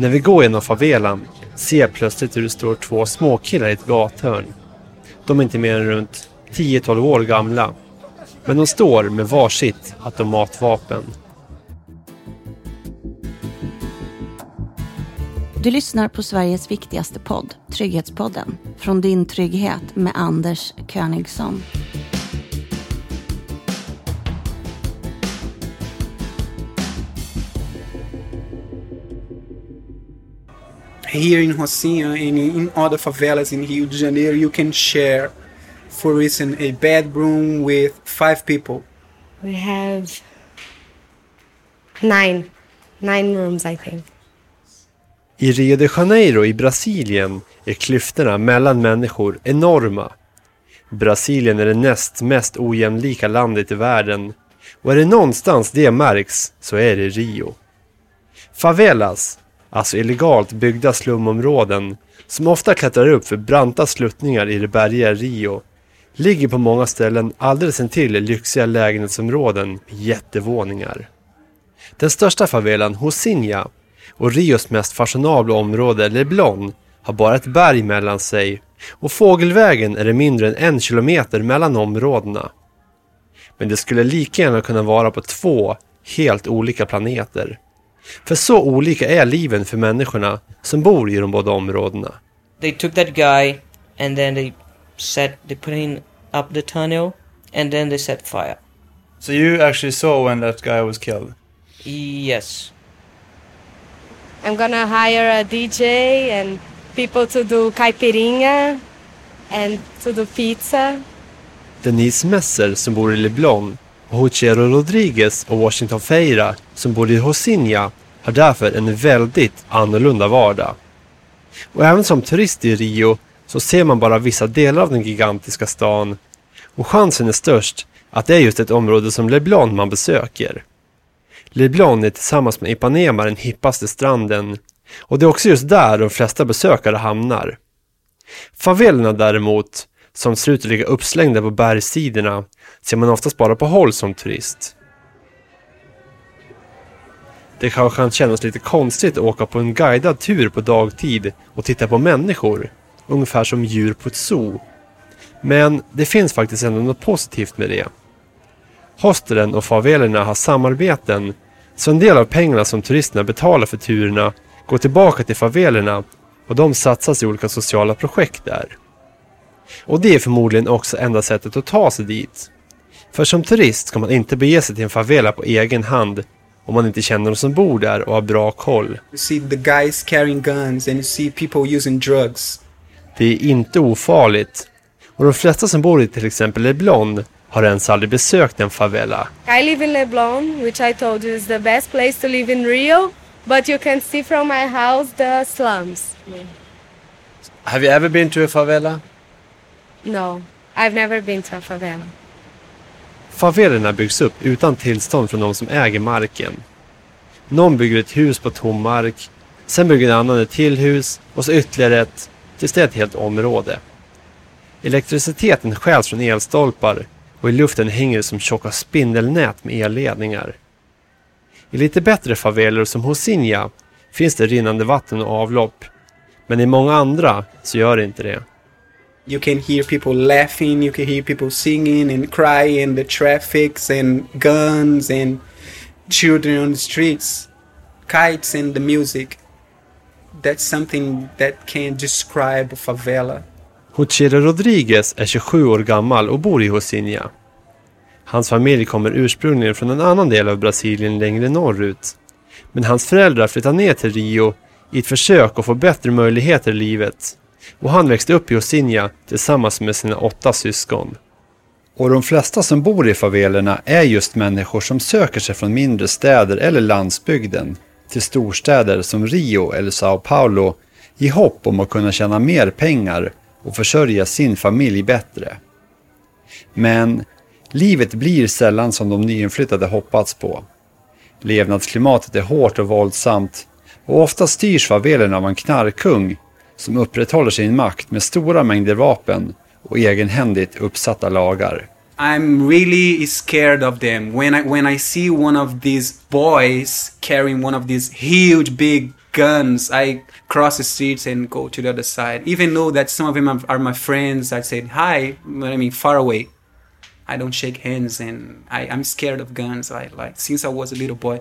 När vi går genom favelan ser jag plötsligt hur det står två småkillar i ett gathörn. De är inte mer än runt 10-12 år gamla. Men de står med varsitt automatvapen. Du lyssnar på Sveriges viktigaste podd, Trygghetspodden. Från din trygghet med Anders Königsson. Here in Rocinha and in other favelas in Rio de Janeiro, you can share, for instance, a bedroom with five people. We have nine, nine rooms, I think. I Rio de Janeiro i Brasilien är klyftorna mellan människor enorma. Brasilien är det näst mest ojämlika landet i världen och är det någonstans det märks så är det Rio. Favelas, alltså illegalt byggda slumområden som ofta klättrar upp för branta sluttningar i det bergiga Rio, ligger på många ställen alldeles intill lyxiga lägenhetsområden med jättevåningar. Den största favelan, Hosinha, och Rios mest fashionabla område, Leblon, har bara ett berg mellan sig och fågelvägen är det mindre än en kilometer mellan områdena. Men det skulle lika gärna kunna vara på två helt olika planeter. För så olika är liven för människorna som bor i de båda områdena. They took that guy and then they set they put him up the tunnel and then they set fire. So you actually saw when that guy was killed? Yes. I'm gonna hire a DJ and people to do caipirinha and to do pizza. Denise Messer som bor i Leblon och Hochero Rodriguez och Washington Feira som bor i Hosinha har därför en väldigt annorlunda vardag. Och även som turist i Rio så ser man bara vissa delar av den gigantiska stan och chansen är störst att det är just ett område som Leblon man besöker. Leblon är tillsammans med Ipanema den hippaste stranden och det är också just där de flesta besökare hamnar. Favelerna däremot, som ser ut att ligga uppslängda på bergssidorna, ser man oftast bara på håll som turist. Det kanske kan kännas lite konstigt att åka på en guidad tur på dagtid och titta på människor, ungefär som djur på ett zoo. Men det finns faktiskt ändå något positivt med det. Hostelen och favelerna har samarbeten, så en del av pengarna som turisterna betalar för turerna går tillbaka till favelerna och de satsas i olika sociala projekt där. Och det är förmodligen också enda sättet att ta sig dit. För som turist ska man inte bege sig till en favela på egen hand om man inte känner de som bor där och har bra koll. You see the guys carrying guns and you see people using drugs. Det är inte ofarligt. Och de flesta som bor i till exempel Leblon har ens aldrig besökt en favela. I live in Leblon, which I told you is the best place to live in Rio, but you can see from my house the slums. Have you ever been to a favela? No, I've never been to a favela. Favelerna byggs upp utan tillstånd från de som äger marken. Någon bygger ett hus på tom mark, sen bygger en annan ett till hus och så ytterligare ett, tills det är ett helt område. Elektriciteten stjäls från elstolpar och i luften hänger det som tjocka spindelnät med elledningar. I lite bättre faveler som Hosinja finns det rinnande vatten och avlopp, men i många andra så gör det inte det. You can hear people laughing, you can hear people singing and crying, the traffics and guns and children on the streets, kites and the music. That's something that can describe favela. Hochero Rodriguez är 27 år gammal och bor i Hosinha. Hans familj kommer ursprungligen från en annan del av Brasilien längre norrut. Men hans föräldrar flyttade ner till Rio i ett försök att få bättre möjligheter i livet. Och han växte upp i Osinja tillsammans med sina åtta syskon. Och de flesta som bor i favelerna är just människor som söker sig från mindre städer eller landsbygden till storstäder som Rio eller Sao Paulo i hopp om att kunna tjäna mer pengar och försörja sin familj bättre. Men livet blir sällan som de nyinflyttade hoppats på. Levnadsklimatet är hårt och våldsamt och ofta styrs favelerna av en knarkkung som upprätthåller sin makt med stora mängder vapen och egenhändigt uppsatta lagar. I'm really scared of them when I when I see one of these boys carrying one of these huge big guns. I cross the streets and go to the other side. Even though that some of them are, my friends, I said hi. But I mean, far away. I don't shake hands, and I, I'm scared of guns. I like since I was a little boy.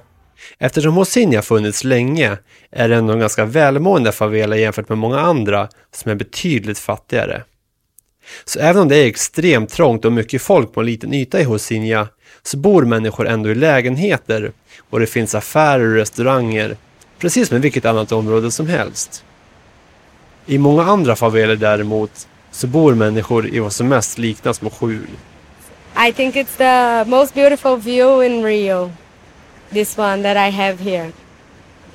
Eftersom Hosinja funnits länge är det ändå en ganska välmående favela jämfört med många andra som är betydligt fattigare. Så även om det är extremt trångt och mycket folk på en liten yta i Hosinja så bor människor ändå i lägenheter och det finns affärer och restauranger precis som i vilket annat område som helst. I många andra faveler däremot så bor människor i vad som mest liknar små skjul. I think it's the most beautiful view in Rio. This one that I have here.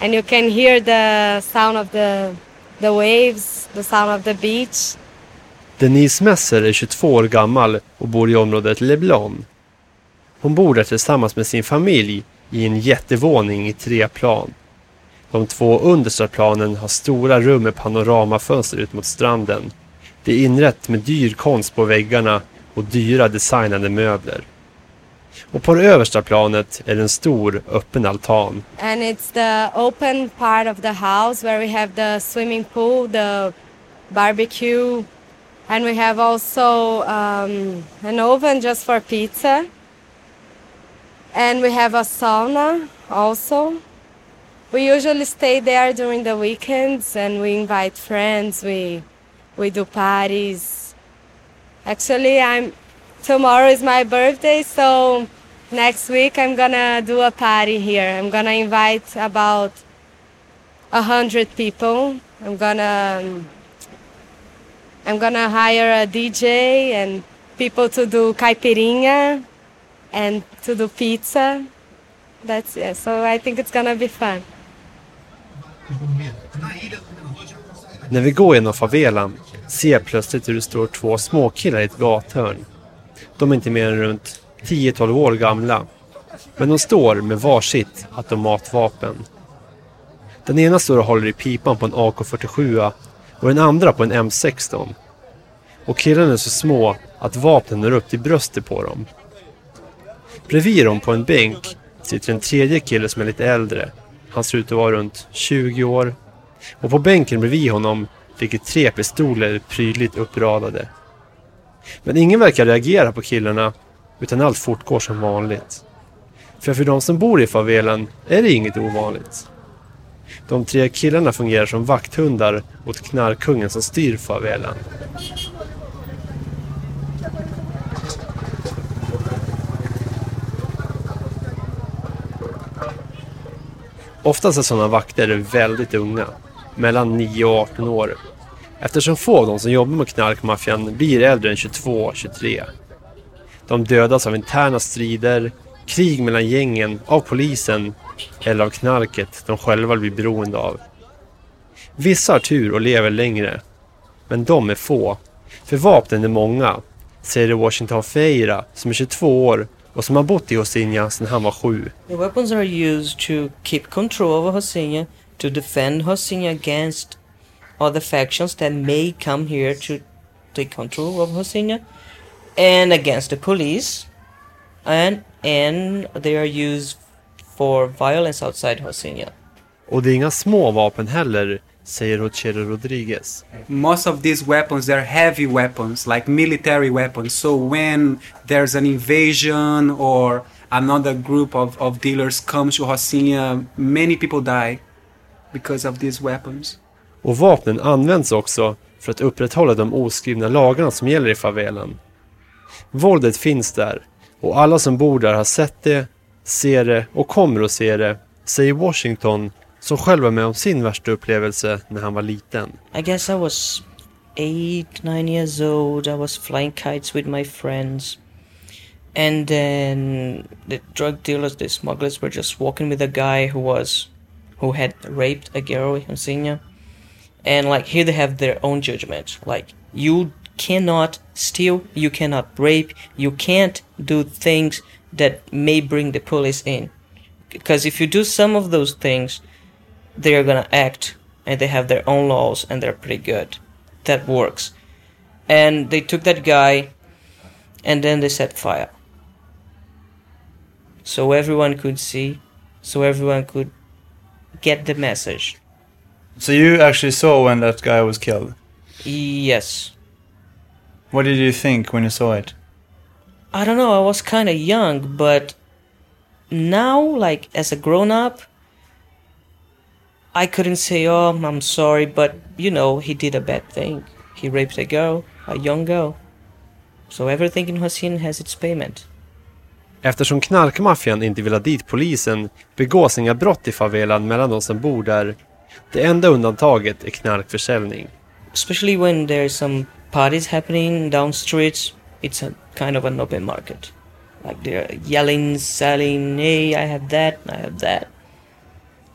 And you can hear the sound of the the waves, the sound of the beach. Denise Messer är 22 år gammal och bor i området Leblon. Hon bor där tillsammans med sin familj i en jättevåning i tre plan. De två understa planen har stora rum med panoramafönster ut mot stranden. Det är inrett med dyr konst på väggarna och dyra designade möbler. Och på det översta planet är det en stor öppen altan. And it's the open part of the house where we have the swimming pool, the barbecue, and we have also um, an oven just for pizza. And we have a sauna also. We usually stay there during the weekends and we invite friends, we we do parties. Actually, I'm tomorrow is my birthday, so next week I'm gonna do a party here. I'm gonna invite about a hundred people. I'm gonna I'm gonna hire a DJ and people to do caipirinha and to do pizza. That's it. So I think it's gonna be fun. När vi går genom favelan ser jag plötsligt hur det står två småkillar i ett gathörn. De är inte mer än runt 10-12 år gamla. Men de står med varsitt automatvapen. Den ena står och håller i pipan på en AK47 och den andra på en M16. Och killarna är så små att vapnen når upp till bröstet på dem. Bredvid dem på en bänk sitter en tredje kille som är lite äldre. Han ser ut att vara runt 20 år. Och på bänken bredvid honom ligger tre pistoler prydligt uppradade. Men ingen verkar reagera på killarna utan allt fortgår som vanligt. För för de som bor i favelan är det inget ovanligt. De tre killarna fungerar som vakthundar åt knarkkungen som styr favelan. Oftast är sådana vakter väldigt unga, mellan 9 och 18 år. Eftersom få av de som jobbar med knarkmaffian blir äldre än 22-23. De dödas av interna strider, krig mellan gängen, av polisen eller av knarket de själva blir beroende av. Vissa har tur och lever längre, men de är få. För vapnen är många, säger Washington Feira som är 22 år och som har bott i Hosinja sedan han var sju. The weapons are used to keep control over Hosinja, to defend Hosinja against other factions that may come here to take control of Hosinja, and against the police, and and they are used for violence outside Hosinja. Och det är inga små vapen heller, säger Rochero Rodriguez. most of these weapons they're heavy weapons like military weapons so when there's an invasion or another group of, of dealers comes to Rocinha many people die because of these weapons Och vapnen används också för att upprätthålla de oskrivna lagarna som gäller i favelan. Våldet finns där och alla som bor där har sett det, ser det och kommer att se det, säger Washington som själv var med om sin värsta upplevelse när han var liten. I guess I was eight, nine years old. I was flying kites with my friends. And then the drug dealers, the smugglers were just walking with a guy who was, who had raped a girl in Sinya. And like here they have their own judgment. Like you cannot steal, you cannot rape, you can't do things that may bring the police in. Because if you do some of those things, they're gonna act and they have their own laws and they're pretty good. That works. And they took that guy and then they set fire. So everyone could see, so everyone could get the message. So you actually saw when that guy was killed. Yes. What did you think when you saw it? I don't know, I was kind of young, but now, like, as a grown up, I couldn't say, oh, I'm sorry, but you know, he did a bad thing. He raped a girl, a young girl. So everything in Hosien has its payment. Eftersom knarkmaffian inte vill ha dit polisen begås inga brott i favelan mellan de som bor där. Det enda undantaget är knarkförsäljning. Especially when there's some parties happening down streets, it's a kind of an open market. Like they're yelling, selling, hey, I have that, I have that.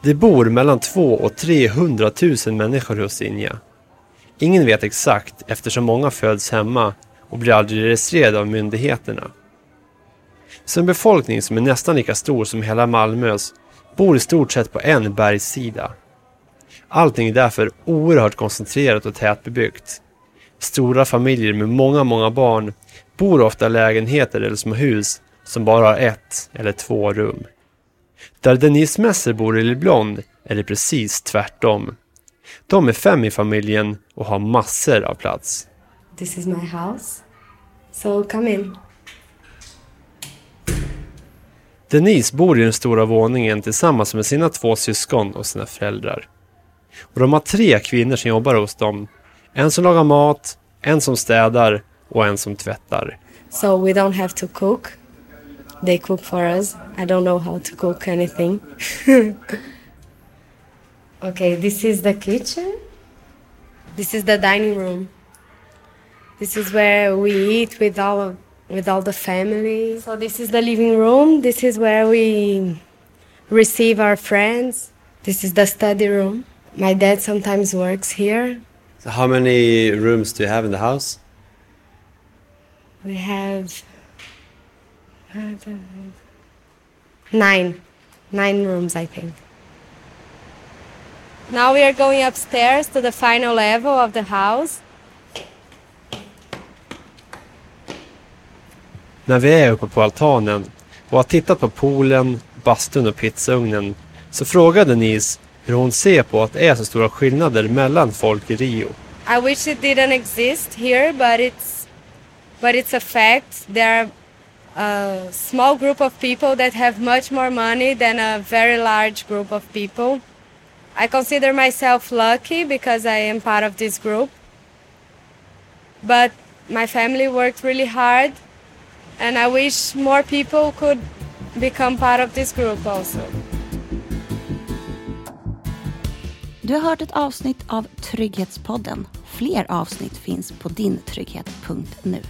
Det bor mellan 2 och 300 000 människor hos Inja. Ingen vet exakt eftersom många föds hemma och blir aldrig registrerade av myndigheterna. Så en befolkning som är nästan lika stor som hela Malmös bor i stort sett på en bergssida. Allting är därför oerhört koncentrerat och tätbebyggt. Stora familjer med många, många barn bor ofta i lägenheter eller små hus som bara har ett eller två rum. Där Denise Messer bor i Leblon är det precis tvärtom. De är fem i familjen och har massor av plats. This is my house. So come in. Denise bor i den stora våningen tillsammans med sina två syskon och sina föräldrar. Och de har tre kvinnor som jobbar hos dem. En som lagar mat, en som städar och en som tvättar. So we don't have to cook. They cook for us. I don't know how to cook anything. okay, this is the kitchen. This is the dining room. This is where we eat with all of, with all the family. So this is the living room. This is where we receive our friends. This is the study room. My dad sometimes works here. So how many rooms do you have in the house? We have nine, nine rooms, I think. Now we are going upstairs to the final level of the house. När vi är uppe på altanen och har tittat på poolen, bastun och pizzaugnen så frågar Denise hur hon ser på att det är så stora skillnader mellan folk i Rio. I wish it didn't exist here, but it's but it's a fact. There are a small group of people that have much more money than a very large group of people. I consider myself lucky because I am part of this group. But my family worked really hard, and I wish more people could become part of this group also. Du har hört ett avsnitt av Trygghetspodden. Fler avsnitt finns på dintrygghet.nu.